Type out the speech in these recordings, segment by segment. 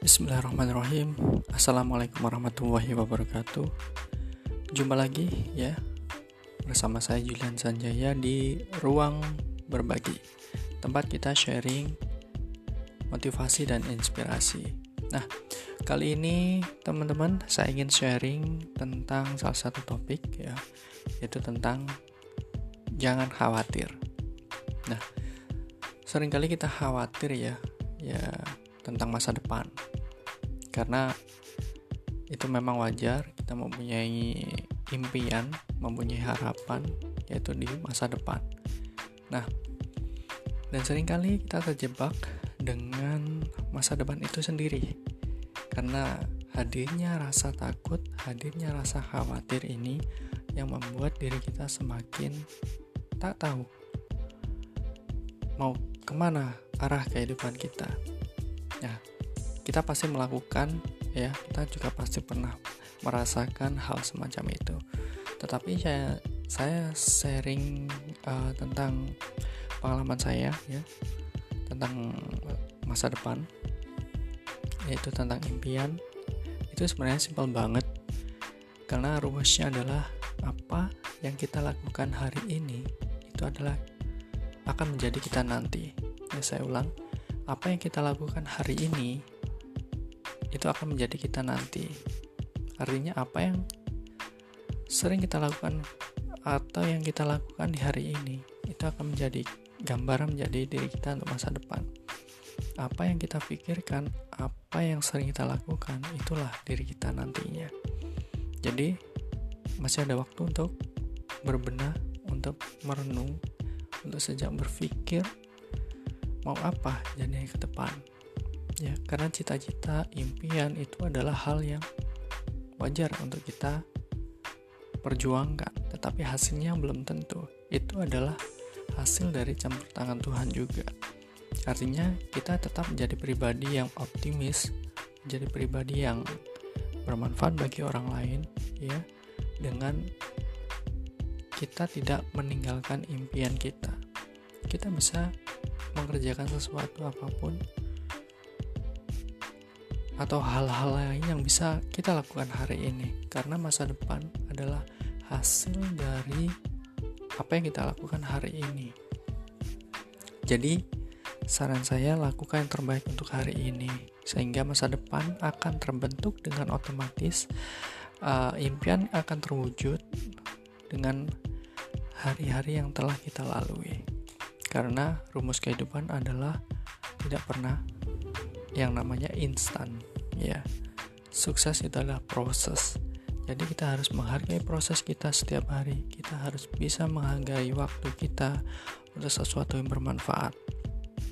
Bismillahirrahmanirrahim. Assalamualaikum warahmatullahi wabarakatuh. Jumpa lagi ya Bersama saya Julian Sanjaya di Ruang Berbagi Tempat kita sharing Motivasi dan inspirasi. Nah kali ini teman-teman Saya ingin sharing tentang salah satu topik ya Yaitu tentang Jangan khawatir. Nah sering kali kita khawatir ya Ya tentang masa depan karena itu memang wajar kita mempunyai impian mempunyai harapan yaitu di masa depan. Nah dan sering kali kita terjebak dengan masa depan itu sendiri. Karena hadirnya rasa takut hadirnya rasa khawatir ini yang membuat diri kita semakin tak tahu mau ke mana arah kehidupan kita. Ya, kita pasti melakukan ya, kita juga pasti pernah merasakan hal semacam itu. Tetapi saya saya sharing uh, tentang pengalaman saya ya, tentang masa depan yaitu tentang impian itu sebenarnya simpel banget karena rumusnya adalah apa yang kita lakukan hari ini itu adalah akan menjadi kita nanti ya saya ulang apa yang kita lakukan hari ini itu akan menjadi kita nanti. Artinya apa yang sering kita lakukan atau yang kita lakukan di hari ini itu akan menjadi gambaran menjadi diri kita untuk masa depan. Apa yang kita pikirkan, apa yang sering kita lakukan, itulah diri kita nantinya. Jadi masih ada waktu untuk berbenah, untuk merenung, untuk sejak berpikir mau apa jadi ke depan ya karena cita-cita impian itu adalah hal yang wajar untuk kita perjuangkan. Tetapi hasilnya belum tentu. Itu adalah hasil dari campur tangan Tuhan juga. Artinya kita tetap menjadi pribadi yang optimis menjadi pribadi yang bermanfaat bagi orang lain ya dengan kita tidak meninggalkan impian kita. Kita bisa mengerjakan sesuatu apa pun atau hal-hal lain yang bisa kita lakukan hari ini karena masa depan adalah hasil dari apa yang kita lakukan hari ini. Jadi, saran saya lakukan yang terbaik untuk hari ini sehingga masa depan akan terbentuk dengan otomatis uh, impian akan terwujud dengan hari-hari yang telah kita lalui karena rumus kehidupan adalah tidak pernah yang namanya instan ya sukses itu adalah proses jadi kita harus menghargai proses kita setiap hari kita harus bisa menghargai waktu kita untuk sesuatu yang bermanfaat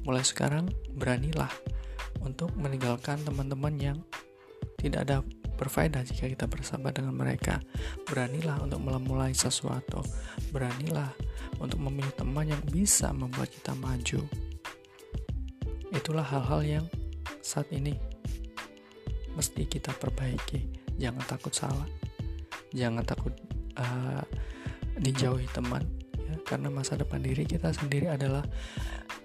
mulai sekarang beranilah untuk meninggalkan teman-teman yang tidak ada berfaedah jika kita bersahabat dengan mereka. Beranilah untuk memulai sesuatu. Beranilah untuk memilih teman yang bisa membuat kita maju. Itulah hal-hal yang saat ini mesti kita perbaiki. Jangan takut salah, jangan takut uh, dijauhi teman, ya, karena masa depan diri kita sendiri adalah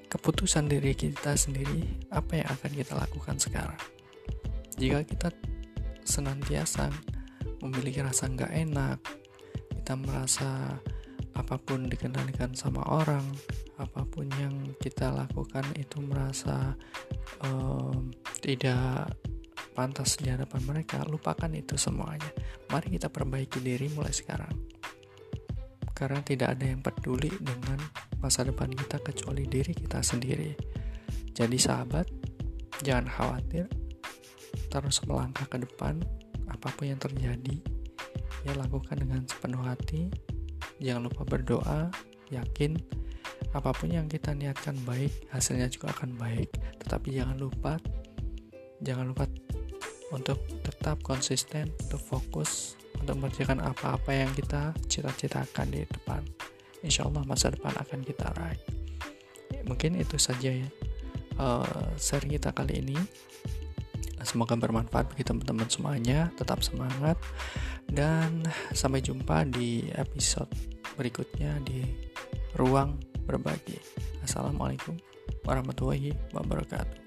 keputusan diri kita sendiri. Apa yang akan kita lakukan sekarang? Jika kita senantiasa memiliki rasa nggak enak, kita merasa apa pun dikendalikan sama orang apa pun yang kita lakukan itu merasa um, tidak pantas di hadapan mereka lupakan itu semuanya. Mari kita perbaiki diri mulai sekarang. Karena tidak ada yang peduli dengan masa depan kita kecuali diri kita sendiri. Jadi sahabat jangan khawatir terus melangkah ke depan apa pun yang terjadi ya lakukan dengan sepenuh hati. Jangan lupa berdoa, yakin apa pun yang kita niatkan baik, hasilnya juga akan baik. Tetapi jangan lupa jangan lupa untuk tetap konsisten, untuk fokus untuk mengerjakan apa-apa yang kita cita-citakan di depan. Insya Allah masa depan akan kita raih. Mungkin itu saja ya uh, sharing kita kali ini. Semoga bermanfaat bagi teman-teman semuanya. Tetap semangat dan sampai jumpa di episode berikutnya di ruang berbagi. Assalamualaikum warahmatullahi wabarakatuh.